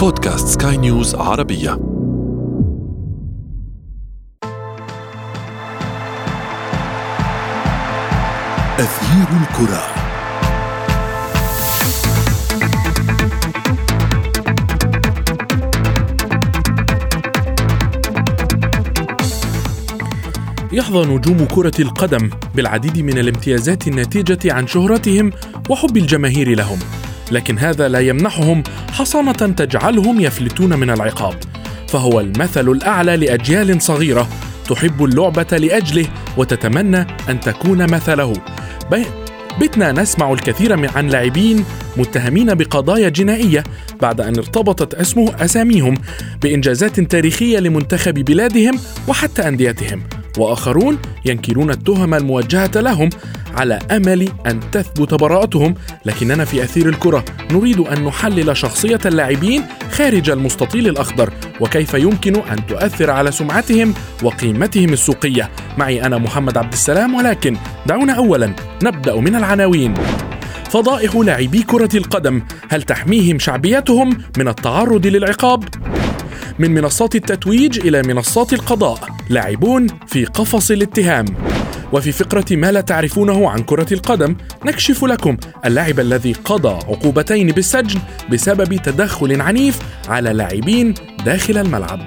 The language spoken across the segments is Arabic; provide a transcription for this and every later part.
بودكاست سكاي نيوز عربية. أثير الكرة. يحظى نجوم كرة القدم بالعديد من الامتيازات الناتجة عن شهرتهم وحب الجماهير لهم. لكن هذا لا يمنحهم حصانة تجعلهم يفلتون من العقاب. فهو المثل الأعلى لأجيال صغيرة تحب اللعبة لأجله وتتمنى أن تكون مثله. بتنا نسمع الكثير عن لاعبين متهمين بقضايا جنائية بعد أن ارتبطت اسمه أساميهم بإنجازات تاريخية لمنتخب بلادهم وحتى أنديتهم. وآخرون ينكرون التهم الموجهة لهم على أمل أن تثبت براءتهم لكننا في أثير الكرة نريد أن نحلل شخصية اللاعبين خارج المستطيل الأخضر وكيف يمكن أن تؤثر على سمعتهم وقيمتهم السوقية. معي أنا محمد عبد السلام ولكن دعونا اولا نبدأ من العناوين. فضائح لاعبي كرة القدم هل تحميهم شعبيتهم من التعرض للعقاب؟ من منصات التتويج إلى منصات القضاء لاعبون في قفص الاتهام وفي فقرة ما لا تعرفونه عن كرة القدم نكشف لكم اللاعب الذي قضى عقوبتين بالسجن بسبب تدخل عنيف على لاعبين داخل الملعب.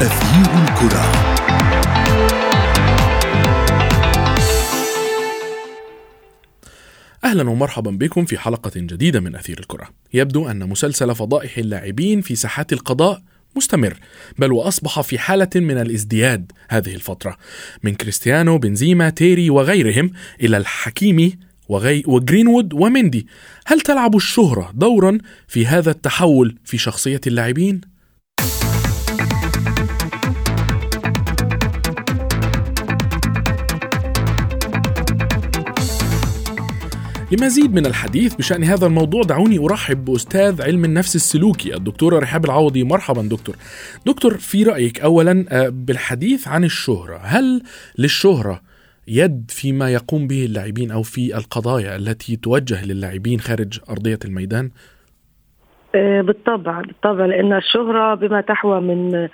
أثير الكرة أهلا ومرحبا بكم في حلقة جديدة من أثير الكرة. يبدو أن مسلسل فضائح اللاعبين في ساحات القضاء مستمر بل وأصبح في حالة من الازدياد هذه الفترة. من كريستيانو بنزيما تيري وغيرهم إلى الحكيمي وغي وجرينوود ومندي. هل تلعب الشهرة دورا في هذا التحول في شخصية اللاعبين؟ لمزيد من الحديث بشأن هذا الموضوع دعوني أرحب بأستاذ علم النفس السلوكي الدكتورة رحاب العوضي مرحبا دكتور دكتور في رأيك أولا آه، بالحديث عن الشهرة هل للشهرة يد فيما يقوم به اللاعبين أو في القضايا التي توجه للاعبين خارج أرضية الميدان؟ آه، بالطبع بالطبع لأن الشهرة بما تحوى من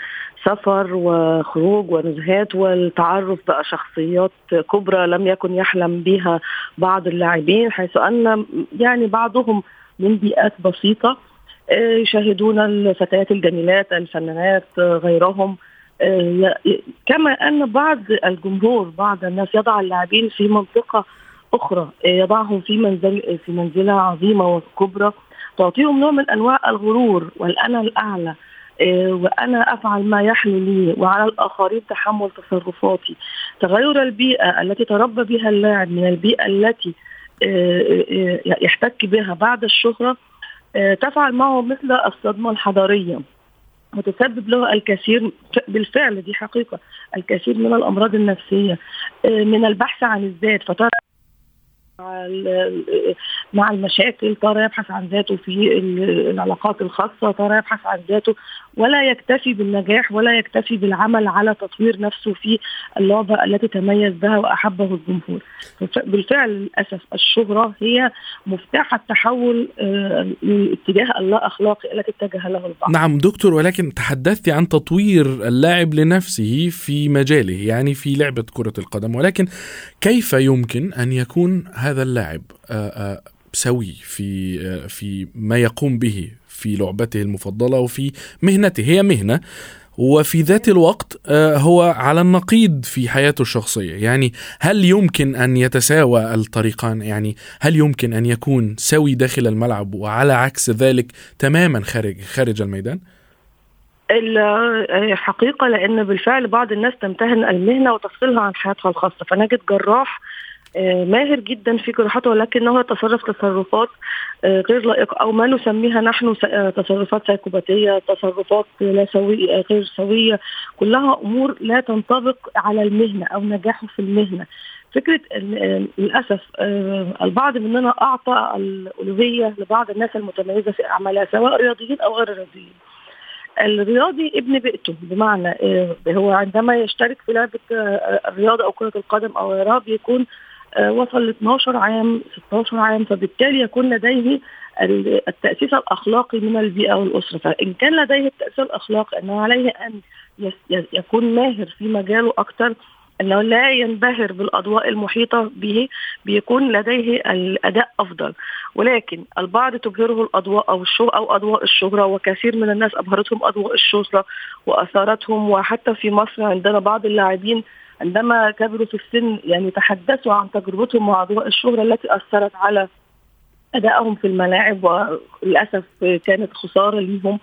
سفر وخروج ونزهات والتعرف بقى شخصيات كبرى لم يكن يحلم بها بعض اللاعبين حيث أن يعني بعضهم من بيئات بسيطة آه، يشاهدون الفتيات الجميلات الفنانات غيرهم آه، كما أن بعض الجمهور بعض الناس يضع اللاعبين في منطقة أخرى آه، يضعهم في منزل في منزلة عظيمة وكبرى تعطيهم نوع من أنواع الغرور والأنا الأعلى آه، وأنا أفعل ما يحلو لي وعلى الآخرين تحمل تصرفاتي. تغير البيئة التي تربى بها اللاعب من البيئة التي آه، آه، يحتك بها بعد الشهرة تفعل معه مثل الصدمة الحضارية. وتسبب له الكثير بالفعل دي حقيقة الكثير من الأمراض النفسية من البحث عن الذات. فترى مع المشاكل ترى يبحث عن ذاته في العلاقات الخاصة ترى يبحث عن ذاته ولا يكتفي بالنجاح ولا يكتفي بالعمل على تطوير نفسه في اللعبة التي تميز بها وأحبه الجمهور. بالفعل للأسف الشهرة هي مفتاح التحول لاتجاه آه، اللا أخلاقي التي اتجه له البعض. نعم دكتور ولكن تحدثت عن تطوير اللاعب لنفسه في مجاله يعني في لعبة كرة القدم ولكن كيف يمكن أن يكون هذا اللاعب آه، آه، سوي في في ما يقوم به في لعبته المفضلة وفي مهنته هي مهنة وفي ذات الوقت آه، هو على النقيض في حياته الشخصية. يعني هل يمكن أن يتساوى الطريقان؟ يعني هل يمكن أن يكون سوي داخل الملعب وعلى عكس ذلك تماما خارج خارج الميدان؟ الحقيقة لأن بالفعل بعض الناس تمتهن المهنة وتفصلها عن حياتها الخاصة. فنجد جراح آه، ماهر جدا في جراحته ولكنه يتصرف تصرفات آه، غير لائقة أو ما نسميها نحن آه، تصرفات سيكوباتيه، تصرفات لا سويه غير سوية، كلها أمور لا تنطبق على المهنة أو نجاحه في المهنة. فكرة للأسف البعض مننا أعطى الالوهيه لبعض الناس المتميزة في أعمالها سواء رياضيين أو غير رياضيين. الرياضي ابن بيئته بمعنى هو عندما يشترك في لعبة الرياضة أو كرة القدم أو غيرها بيكون وصل ل 12 عام 16 عام فبالتالي يكون لديه التأسيس الأخلاقي من البيئة والأسرة. فإن كان لديه التأسيس الأخلاقي أنه عليه أن يكون ماهر في مجاله أكثر إنه لا ينبهر بالأضواء المحيطة به بيكون لديه الأداء أفضل. ولكن البعض تبهره الأضواء أو الشو أو أضواء الشهرة وكثير من الناس أبهرتهم أضواء الشهرة وأثارتهم. وحتى في مصر عندنا بعض اللاعبين عندما كبروا في السن يعني تحدثوا عن تجربتهم مع الشهرة التي أثرت على أدائهم في الملاعب وللأسف كانت خسارة لهم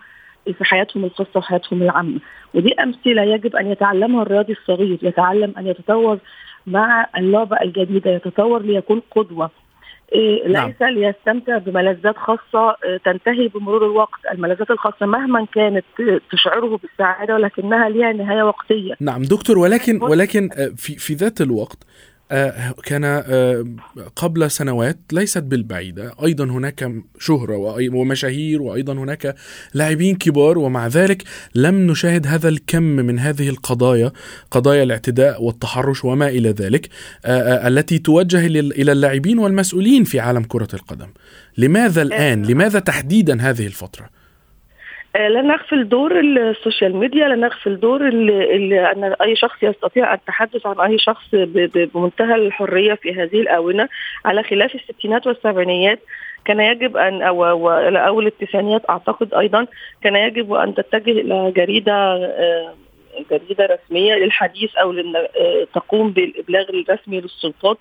في حياتهم الخاصة وحياتهم العامة. ودي أمثلة يجب أن يتعلمها الرياضي الصغير يتعلم أن يتطور مع اللعبة الجديدة يتطور ليكون قدوة. إيه نعم. ليس ليستمتع بملذات خاصة إيه، تنتهي بمرور الوقت الملذات الخاصة مهما كانت تشعره بالسعادة ولكنها لها نهاية وقتية نعم دكتور ولكن ولكن آه، في في ذات الوقت آه، كان آه، قبل سنوات ليست بالبعيدة أيضا هناك شهرة ومشاهير وأيضا هناك لاعبين كبار ومع ذلك لم نشاهد هذا الكم من هذه القضايا قضايا الاعتداء والتحرش وما إلى ذلك آه، التي توجه إلى اللاعبين والمسؤولين في عالم كرة القدم لماذا الآن؟ لماذا تحديدا هذه الفترة؟ آه، لا نغفل دور ال social media لا نغفل دور أن أي شخص يستطيع التحدث عن أي شخص بمنتهى الحرية في هذه الآونة. على خلاف الستينات والسبعينيات كان يجب ان أو أو التسعينيات أعتقد أيضا كان يجب أن تتجه إلى جريدة آه، جريدة رسمية للحديث أو آه، تقوم بالإبلاغ الرسمي للسلطات.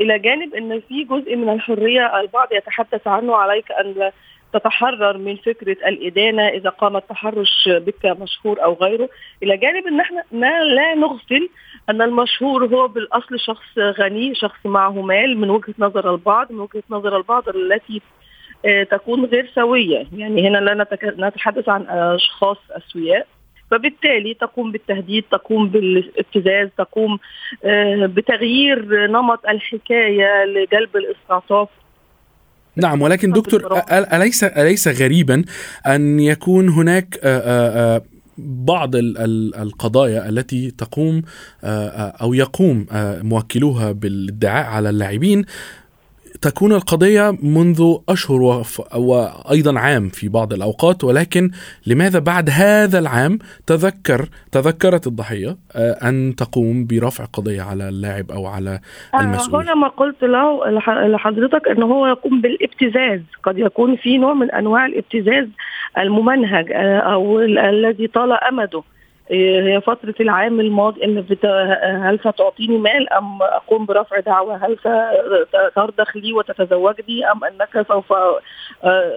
إلى جانب إن في جزء من الحرية البعض يتحدث عنه عليك أن تتحرر من فكرة الإدانة إذا قام التحرش بك مشهور أو غيره. إلى جانب إن إحنا لا نغفل أن المشهور هو بالأصل شخص غني شخص معه مال من وجهة نظر البعض من وجهة نظر البعض التي آه، تكون غير سوية. يعني هنا لا نتحدث عن أشخاص أسوياء. فبالتالي تقوم بالتهديد تقوم بالابتزاز تقوم آه، بتغيير نمط الحكاية لجلب الاستعطاف نعم ولكن دكتور أليس أليس غريبا أن يكون هناك بعض القضايا التي تقوم أو يقوم موكلوها بالادعاء على اللاعبين تكون القضية منذ أشهر وأيضا عام في بعض الأوقات ولكن لماذا بعد هذا العام تذكر تذكرت الضحية آه، أن تقوم برفع قضية على اللاعب أو على آه، المسؤول؟ هنا ما قلت له لحضرتك أنه هو يقوم بالابتزاز. قد يكون في نوع من أنواع الابتزاز الممنهج آه، أو الذي طال أمده. هي فترة العام الماضي إن هل ستعطيني مال أم أقوم برفع دعوة؟ هل سترضخ لي وتتزوجني؟ أم أنك سوف آه،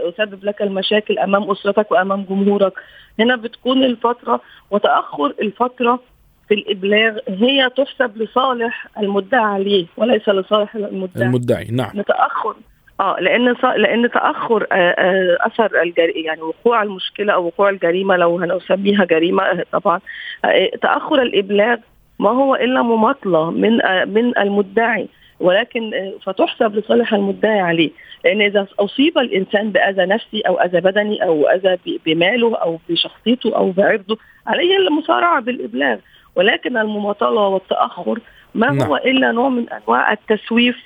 أسبب لك المشاكل أمام أسرتك وأمام جمهورك؟ هنا بتكون الفترة وتأخر الفترة في الإبلاغ هي تحسب لصالح المدعى عليه وليس لصالح المدعي. المدعي نعم. نتأخر آه لأن لأن تأخر آه، آه، أثر الجري يعني وقوع المشكلة أو وقوع الجريمة لو هنسميها جريمة آه، طبعا تأخر الإبلاغ ما هو إلا مماطلة من من المدعي ولكن فتحسب لصالح المدعي عليه لأن إذا أصيب الإنسان بأذى نفسي أو أذى بدني أو أذى بماله أو بشخصيته أو بعرضه عليه المسارعه بالإبلاغ ولكن المماطلة والتأخر ما هو نعم. إلا نوع من أنواع التسويف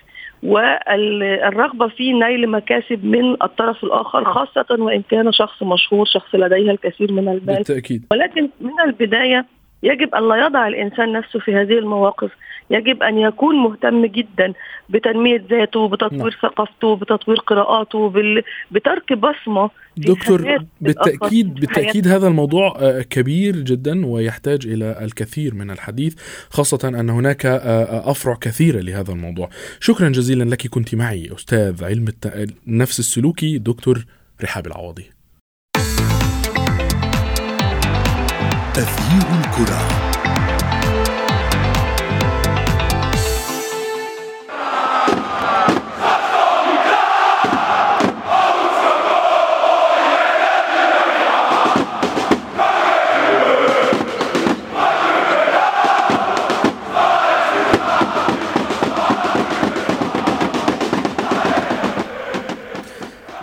والرغبة في نيل مكاسب من الطرف الآخر خاصة وإن كان شخص مشهور شخص لديه الكثير من المال بالتأكيد. ولكن من البداية يجب أن لا يضع الإنسان نفسه في هذه المواقف. يجب أن يكون مهتم جدا بتنمية ذاته بتطوير نعم. ثقافته بتطوير قراءاته بال... بترك بصمة دكتور بالتاكيد بالتأكيد هذا الموضوع آه، كبير جدا ويحتاج إلى الكثير من الحديث خاصة أن هناك آه، آه، أفرع كثيرة لهذا الموضوع. شكرا جزيلا لك كنت معي أستاذ علم النفس السلوكي دكتور رحاب العوضي. تغيير الكرة.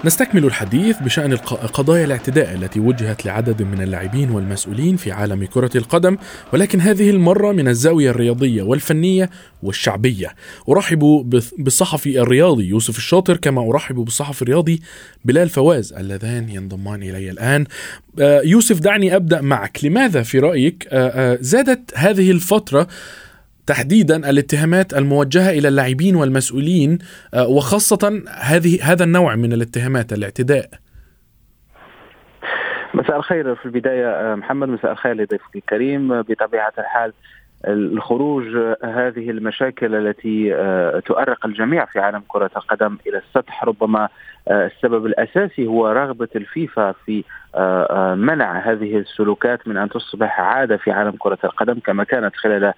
نستكمل الحديث بشأن قضايا الاعتداء التي وجهت لعدد من اللاعبين والمسؤولين في عالم كرة القدم ولكن هذه المرة من الزاوية الرياضية والفنية والشعبية. أرحب بالصحفي الرياضي يوسف الشاطر كما أرحب بالصحفي الرياضي بلال فواز اللذان ينضمان إلي الآن. آه، يوسف دعني أبدأ معك. لماذا في رأيك؟ آه، آه، زادت هذه الفترة تحديدا الاتهامات الموجهة إلى اللاعبين والمسؤولين آه، وخاصة هذه هذا النوع من الاتهامات الاعتداء. مساء الخير في البداية آه، محمد مساء الخير لضيفك الكريم. بطبيعة الحال الخروج هذه المشاكل التي آه، تؤرق الجميع في عالم كرة القدم إلى السطح ربما آه، السبب الأساسي هو رغبة الفيفا في آه، منع هذه السلوكات من أن تصبح عادة في عالم كرة القدم كما كانت خلال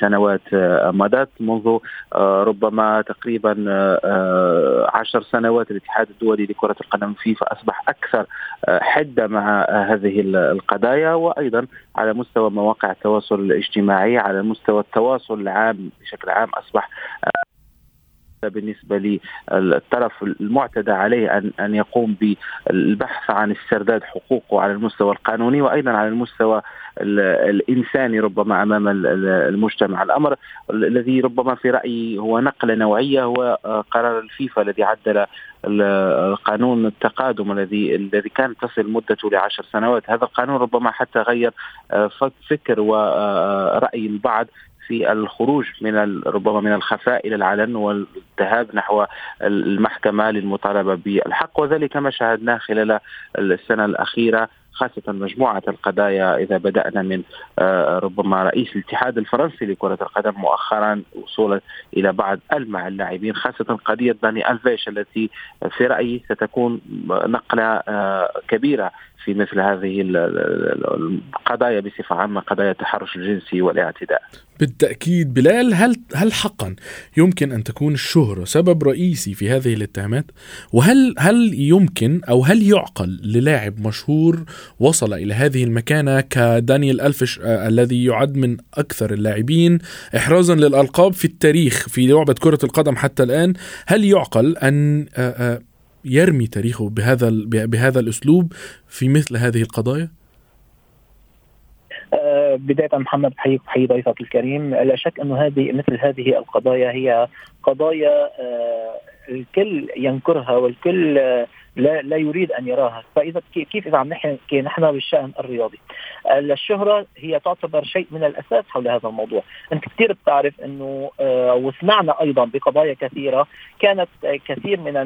سنوات مضت منذ ربما تقريبا عشر سنوات الاتحاد الدولي لكرة القدم فيفا أصبح أكثر حدة مع هذه القضايا وأيضا على مستوى مواقع التواصل الاجتماعي على مستوى التواصل العام بشكل عام أصبح بالنسبة للطرف المعتدى عليه أن أن يقوم بالبحث عن استرداد حقوقه على المستوى القانوني وأيضا على المستوى الإنساني ربما أمام المجتمع. الأمر الذي ربما في رأيي هو نقلة نوعية هو قرار الفيفا الذي عدل القانون التقادم الذي الذي كانت تصل مدته لعشر سنوات. هذا القانون ربما حتى غير فكر ورأي البعض. في الخروج من ربما من الخفاء إلى العلن والذهاب نحو المحكمة للمطالبة بالحق. وذلك ما شاهدناه خلال السنة الأخيرة خاصة مجموعة القضايا إذا بدأنا من آه، ربما رئيس الاتحاد الفرنسي لكرة القدم مؤخرا وصولا إلى بعض ألمع اللاعبين خاصة قضية داني ألفيش التي في رأيي ستكون نقلة آه، كبيرة في مثل هذه القضايا بصفة عامة قضايا التحرش الجنسي والاعتداء. بالتأكيد. بلال هل هل حقا يمكن أن تكون الشهرة سبب رئيسي في هذه الاتهامات؟ وهل هل يمكن أو هل يعقل للاعب مشهور وصل إلى هذه المكانة كدانيال ألفش آه الذي يعد من أكثر اللاعبين إحرازا للألقاب في التاريخ في لعبة كرة القدم حتى الآن؟ هل يعقل أن آه آه يرمي تاريخه بهذا بهذا الأسلوب في مثل هذه القضايا؟ آه، بداية محمد بحييك بحيي ضيفك الكريم لا شك أنه هذه مثل هذه القضايا هي قضايا آه، الكل ينكرها والكل لا لا يريد أن يراها. فإذا كيف إذا عم نحكي نحن بالشأن الرياضي؟ الشهرة هي تعتبر شيء من الأساس حول هذا الموضوع. أنت كثير بتعرف إنه آه، وسمعنا أيضا بقضايا كثيرة كانت كثير من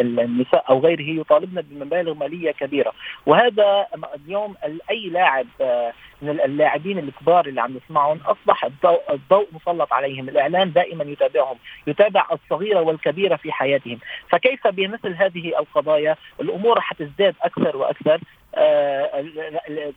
النساء أو غيره يطالبن بمبالغ مالية كبيرة. وهذا اليوم أي لاعب آه، من اللاعبين الكبار اللي عم نسمعهم أصبح الضوء, الضوء مسلط عليهم، الإعلام دائما يتابعهم، يتابع الصغيرة والكبيرة في حياتهم، فكيف بمثل هذه القضايا؟ الأمور حتزداد أكثر وأكثر. آه،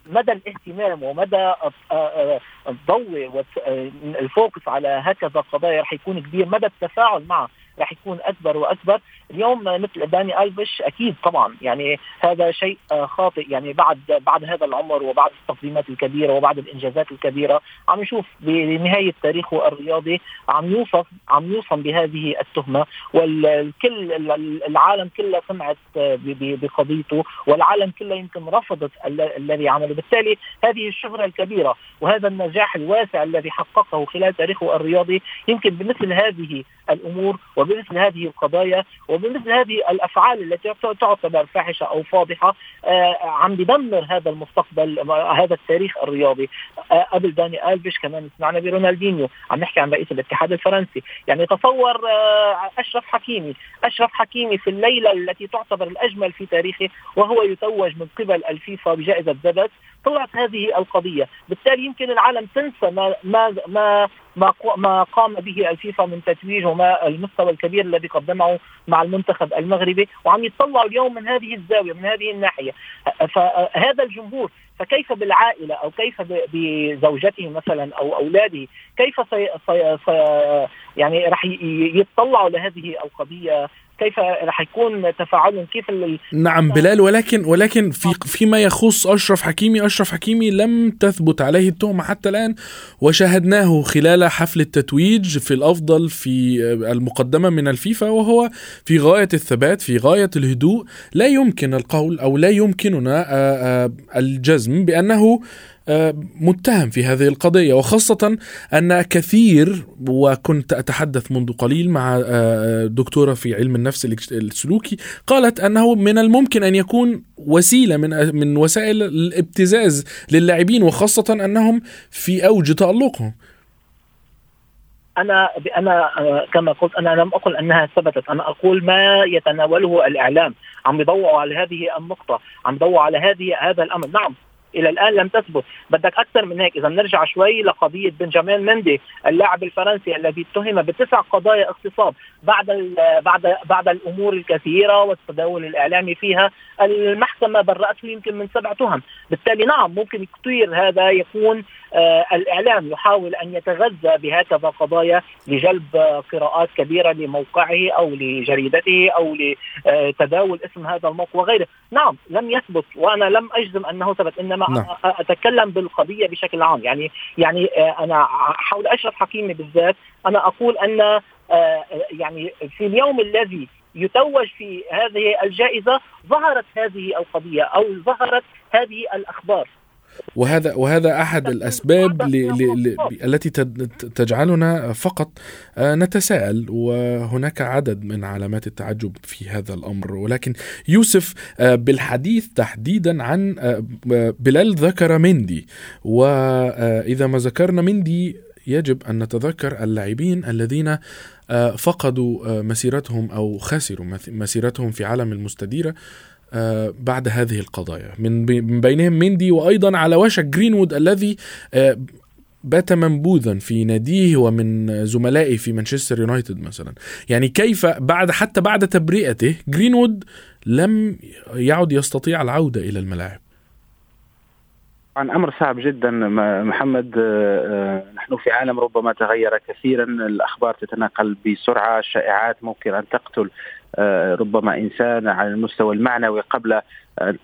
مدى الاهتمام ومدى آه، آه، الضوء والفوكس على هكذا قضايا رح يكون كبير. مدى التفاعل معه راح يكون أكبر وأكبر. اليوم مثل داني ألفيش أكيد طبعا يعني هذا شيء آه، خاطئ. يعني بعد بعد هذا العمر وبعد التقديمات الكبيرة وبعد الإنجازات الكبيرة عم نشوف بنهاية تاريخه الرياضي عم يوصف عم يوصم بهذه التهمة. والكل العالم كله سمعت آه، بقضيته والعالم كله يمكن رفضت الذي عمله. بالتالي هذه الشهرة الكبيرة وهذا النجاح الواسع الذي حققه خلال تاريخه الرياضي يمكن بمثل هذه الأمور وبمثل هذه القضايا وبمثل هذه الأفعال التي تعتبر فاحشة أو فاضحة آه، عم بدمر هذا المستقبل هذا التاريخ الرياضي. آه، قبل داني ألفيش كمان سمعنا برونالدينيو عم نحكي عن رئيس الاتحاد الفرنسي. يعني تصور آه، أشرف حكيمي أشرف حكيمي في الليلة التي تعتبر الأجمل في تاريخه وهو يتوج من قبل الفيفا بجائزة زبد طلعت هذه القضية، بالتالي يمكن العالم تنسى ما ما ما ما ما قام به الفيفا من تتويج وما المستوى الكبير الذي قدمه مع المنتخب المغربي وعم يطلعوا اليوم من هذه الزاوية من هذه الناحية. فهذا الجمهور فكيف بالعائلة أو كيف بزوجته مثلا أو أولاده كيف سي سي سي يعني راح يتطلعوا لهذه القضية؟ كيف راح يكون تفاعلهم؟ كيف نعم بلال ولكن ولكن في فيما يخص أشرف حكيمي أشرف حكيمي لم تثبت عليه التهمه حتى الآن وشاهدناه خلال حفل التتويج في الأفضل في المقدمة من الفيفا وهو في غاية الثبات في غاية الهدوء لا يمكن القول أو لا يمكننا الجزم بأنه آه، متهم في هذه القضية وخاصة أن كثير وكنت أتحدث منذ قليل مع آه، دكتورة في علم النفس السلوكي قالت أنه من الممكن أن يكون وسيلة من من وسائل الابتزاز للاعبين وخاصة أنهم في أوج تألقهم. أنا أنا آه، كما قلت أنا لم أقل أنها ثبتت. أنا أقول ما يتناوله الإعلام. عم يضوعوا على هذه النقطة. عم يضوعوا على هذه هذا الأمر. نعم. إلى الآن لم تثبت. بدك أكثر من هيك. إذا نرجع شوي لقضية بنجامين مندي اللاعب الفرنسي الذي اتهم بتسع قضايا اغتصاب بعد بعد بعد الأمور الكثيرة والتداول الإعلامي فيها المحكمة برأته يمكن من سبع تهم. بالتالي نعم ممكن كثير هذا يكون آه الإعلام يحاول أن يتغذى بهكذا قضايا لجلب قراءات كبيرة لموقعه أو لجريدته أو لتداول اسم هذا الموقع وغيره. نعم لم يثبت وأنا لم أجزم أنه ثبت إنما نعم. أتكلم بالقضية بشكل عام. يعني يعني آه، أنا حول اشرف حكيمي بالذات أنا أقول أن آه، يعني في اليوم الذي يتوج في هذه الجائزة ظهرت هذه القضية أو ظهرت هذه الأخبار. وهذا وهذا أحد الأسباب ل... ل... ل... التي تجعلنا فقط آه، نتساءل وهناك عدد من علامات التعجب في هذا الأمر. ولكن يوسف آه، بالحديث تحديدا عن آه، بلال ذكر مندي. واذا ما ذكرنا مندي يجب أن نتذكر اللاعبين الذين فقدوا مسيرتهم أو خسروا مسيرتهم في عالم المستديرة. بعد هذه القضايا. من بينهم ميندي وأيضا على وشك جرينوود الذي آه، بات منبوذا في ناديه ومن زملائه في مانشستر يونايتد مثلا. يعني كيف بعد حتى بعد تبرئته جرينوود لم يعد يستطيع العودة إلى الملاعب. عن أمر صعب جدا محمد آه، نحن في عالم ربما تغير كثيرا الأخبار تتناقل بسرعة الشائعات ممكن أن تقتل آه، ربما إنسان على المستوى المعنوي قبل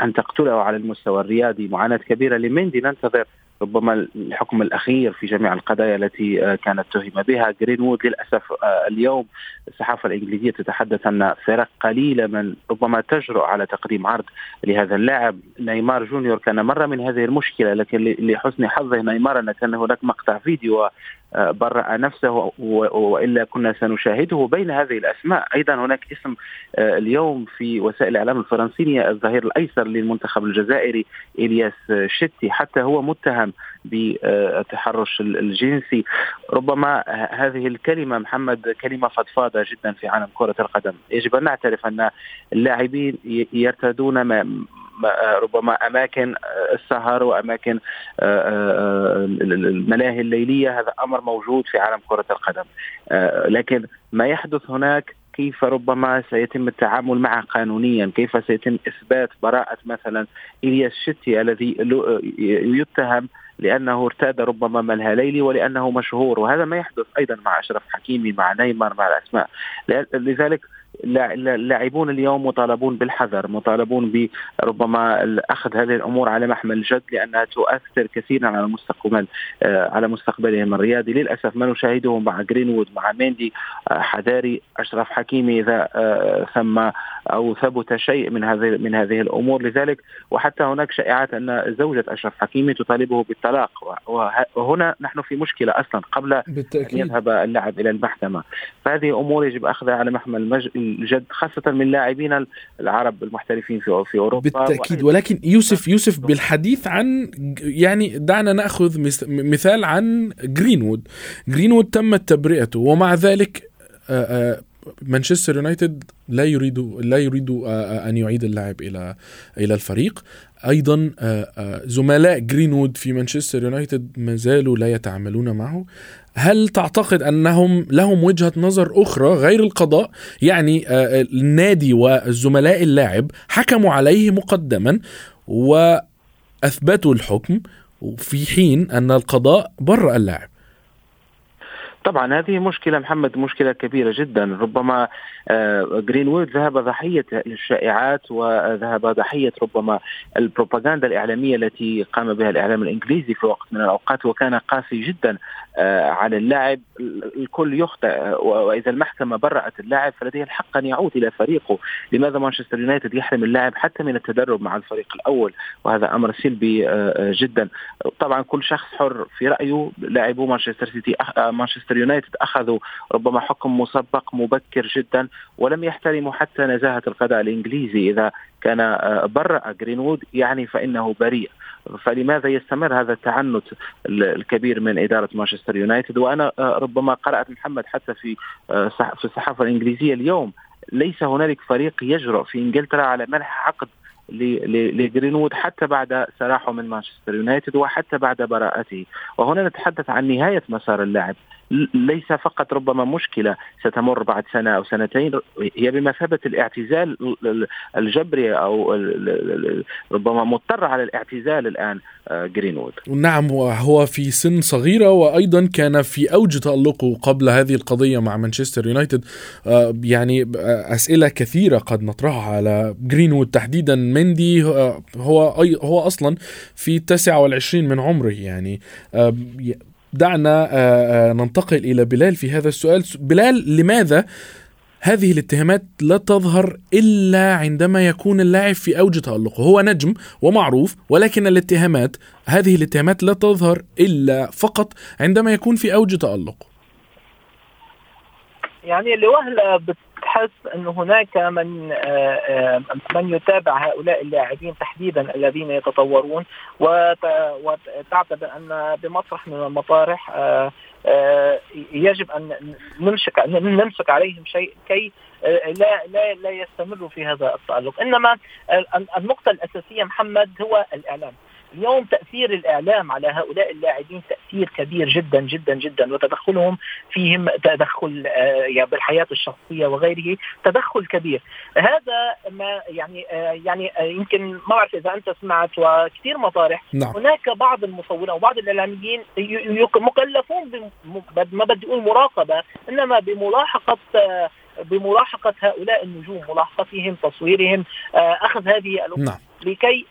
ان تقتله على المستوى الرياضي معاناة كبيرة لمندي ننتظر ربما الحكم الأخير في جميع القضايا التي آه، كانت تهم بها. جرينوود للأسف آه، اليوم الصحافة الإنجليزية تتحدث أن فرق قليله من ربما تجرؤ على تقديم عرض لهذا اللاعب. نيمار جونيور كان مر من هذه المشكلة لكن لحسن حظه نيمار أن كان هناك مقطع فيديو برأ نفسه وإلا كنا سنشاهده بين هذه الأسماء، أيضا هناك اسم آه، اليوم في وسائل الإعلام الفرنسية الظهير الأيسر للمنتخب الجزائري إلياس شتي حتى هو متهم بالتحرش الجنسي، ربما هذه الكلمة محمد كلمة فضفاضة جدا في عالم كرة القدم، يجب أن نعترف أن اللاعبين يرتدون ما ربما أماكن السهر وأماكن آه، آه، الملاهي الليلية. هذا أمر موجود في عالم كرة القدم. آه، لكن ما يحدث هناك كيف ربما سيتم التعامل معه قانونيا؟ كيف سيتم إثبات براءة مثلا إلياس شتي الذي يتهم لأنه ارتاد ربما ملهى ليلي ولأنه مشهور؟ وهذا ما يحدث أيضا مع أشرف حكيمي مع نيمار مع الأسماء. لذلك اللاعبون اليوم مطالبون بالحذر مطالبون بربما اخذ هذه الأمور على محمل الجد لأنها تؤثر كثيرا على المستقبل آه، على مستقبلهم الرياضي للأسف ما نشاهده مع جرينوود مع ميندي آه، حذاري أشرف حكيمي إذا آه، ثم أو ثبت شيء من هذه من هذه الأمور. لذلك وحتى هناك شائعات أن زوجة أشرف حكيمي تطالبه بالطلاق. وهنا نحن في مشكلة أصلا قبل بالتأكيد. ان يذهب اللاعب إلى المحكمة. فهذه أمور يجب أخذها على محمل الجد خاصة من لاعبين العرب المحترفين في في أوروبا. بالتأكيد ولكن يوسف يوسف بالحديث عن يعني دعنا نأخذ مثال عن جرينوود. جرينوود تمت تبرئته ومع ذلك آآ آآ مانشستر يونايتد لا يريد لا يريد أن يعيد اللاعب إلى إلى الفريق. أيضا زملاء جرينوود في مانشستر يونايتد ما زالوا لا يتعاملون معه. هل تعتقد أنهم لهم وجهة نظر أخرى غير القضاء؟ يعني النادي والزملاء اللاعب حكموا عليه مقدما وأثبتوا الحكم في حين أن القضاء برأ اللاعب. طبعا هذه مشكلة محمد مشكلة كبيرة جدا. ربما جرينوود ذهب ضحية الشائعات وذهب ضحية ربما البروباغندا الإعلامية التي قام بها الإعلام الإنجليزي في وقت من الأوقات وكان قاسي جدا على اللاعب. الكل يخطئ وإذا المحكمة برأت اللاعب فلديه الحق أن يعود إلى فريقه. لماذا مانشستر يونايتد يحرم اللاعب حتى من التدرب مع الفريق الأول؟ وهذا أمر سلبي جدا. طبعا كل شخص حر في رأيه. لاعبو مانشستر سيتي مانشستر يونايتد أخذوا ربما حكم مسبق مبكر جدا ولم يحترموا حتى نزاهة القضاء الإنجليزي. إذا كان برأ جرينوود يعني فإنه بريء. فلماذا يستمر هذا التعنت الكبير من إدارة مانشستر يونايتد؟ وأنا ربما قرأت محمد حتى في في الصحافة الإنجليزية اليوم ليس هنالك فريق يجرؤ في إنجلترا على منح عقد لجرينوود حتى بعد سراحه من مانشستر يونايتد وحتى بعد براءته. وهنا نتحدث عن نهاية مسار اللاعب. ليس فقط ربما مشكلة ستمر بعد سنة أو سنتين هي بمثابة الاعتزال الجبري أو ربما مضطر على الاعتزال الآن جرينوود. نعم وهو في سن صغيرة وأيضا كان في أوج تألقه قبل هذه القضية مع مانشستر يونايتد. يعني أسئلة كثيرة قد نطرحها على جرينوود تحديدا. مندي هو هو أصلا في 29 من عمره يعني دعنا ننتقل إلى بلال في هذا السؤال. بلال لماذا هذه الاتهامات لا تظهر إلا عندما يكون اللاعب في أوج تألقه؟ هو نجم ومعروف ولكن الاتهامات هذه الاتهامات لا تظهر إلا فقط عندما يكون في أوج تألقه. يعني لوهلة بتحس أن هناك من من يتابع هؤلاء اللاعبين تحديدا الذين يتطورون. وتعتبر أن بمطرح من المطارح يجب أن نمسك نمسك عليهم شيء كي لا لا لا يستمروا في هذا التألق. إنما النقطة الأساسية محمد هو الإعلام. اليوم تأثير الإعلام على هؤلاء اللاعبين تأثير كبير جدا جدا جدا وتدخلهم فيهم تدخل يعني بالحياة الشخصية وغيره تدخل كبير هذا ما يعني يعني يمكن ما بعرف إذا أنت سمعت وكثير مطارح نعم. هناك بعض المصورين أو بعض الاعلاميين مكلفون ما بدي أقول مراقبة إنما بملاحقة بملاحقة هؤلاء النجوم ملاحقتهم تصويرهم أخذ هذه الأمور نعم. لكي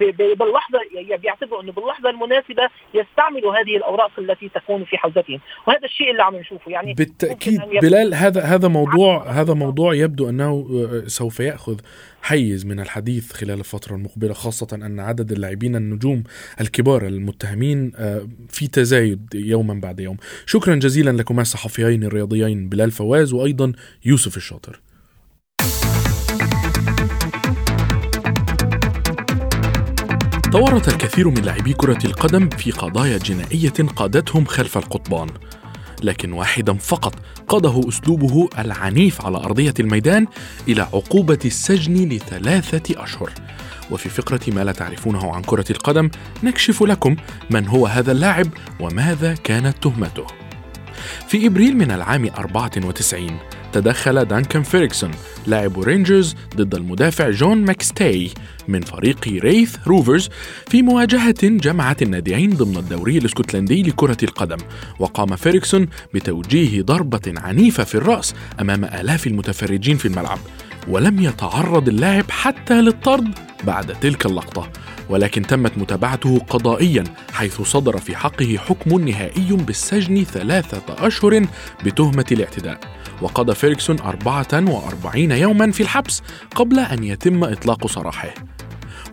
باللحظة بيعتبروا إنه باللحظة المناسبة يستعملوا هذه الأوراق التي تكون في حوزتهم. وهذا الشيء اللي عم نشوفه. يعني بالتأكيد بلال هذا هذا موضوع هذا موضوع يبدو أنه سوف يأخذ حيز من الحديث خلال الفترة المقبلة خاصة أن عدد اللاعبين النجوم الكبار المتهمين في تزايد يوما بعد يوم. شكرا جزيلا لكما الصحفيين الرياضيين بلال فواز وأيضا يوسف الشاطر. تورط الكثير من لاعبي كرة القدم في قضايا جنائية قادتهم خلف القضبان، لكن واحدا فقط قاده أسلوبه العنيف على أرضية الميدان إلى عقوبة السجن لثلاثة أشهر. وفي فقرة ما لا تعرفونه عن كرة القدم نكشف لكم من هو هذا اللاعب وماذا كانت تهمته. في إبريل من العام 94 تدخل دانكن فيريكسون لاعب رينجرز ضد المدافع جون ماكستاي من فريق ريث روفرز في مواجهة جمعت الناديين ضمن الدوري الإسكتلندي لكرة القدم. وقام فيريكسون بتوجيه ضربة عنيفة في الرأس أمام آلاف المتفرجين في الملعب ولم يتعرض اللاعب حتى للطرد بعد تلك اللقطة. ولكن تمت متابعته قضائيا حيث صدر في حقه حكم نهائي بالسجن ثلاثة أشهر بتهمة الاعتداء. وقضى فيريكسون 44 يوما في الحبس قبل أن يتم إطلاق سراحه.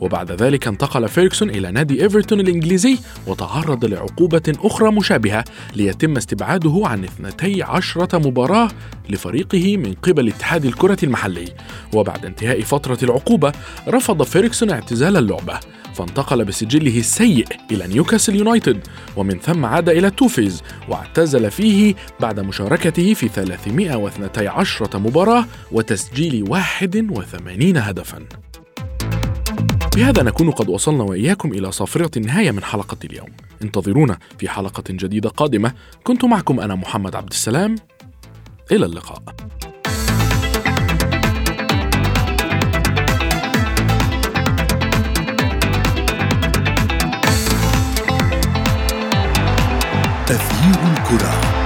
وبعد ذلك انتقل فيركسون إلى نادي إيفرتون الإنجليزي وتعرض لعقوبة أخرى مشابهة ليتم استبعاده عن 12 مباراة لفريقه من قبل اتحاد الكرة المحلي. وبعد انتهاء فترة العقوبة رفض فيركسون اعتزال اللعبة فانتقل بسجله السيء إلى نيوكاسل يونايتد ومن ثم عاد إلى توفيز واعتزل فيه بعد مشاركته في 312 مباراة وتسجيل 81 هدفاً. بهذا نكون قد وصلنا وإياكم إلى صافرة النهاية من حلقة اليوم. انتظرونا في حلقة جديدة قادمة. كنت معكم أنا محمد عبد السلام. إلى اللقاء. أثير الكرة.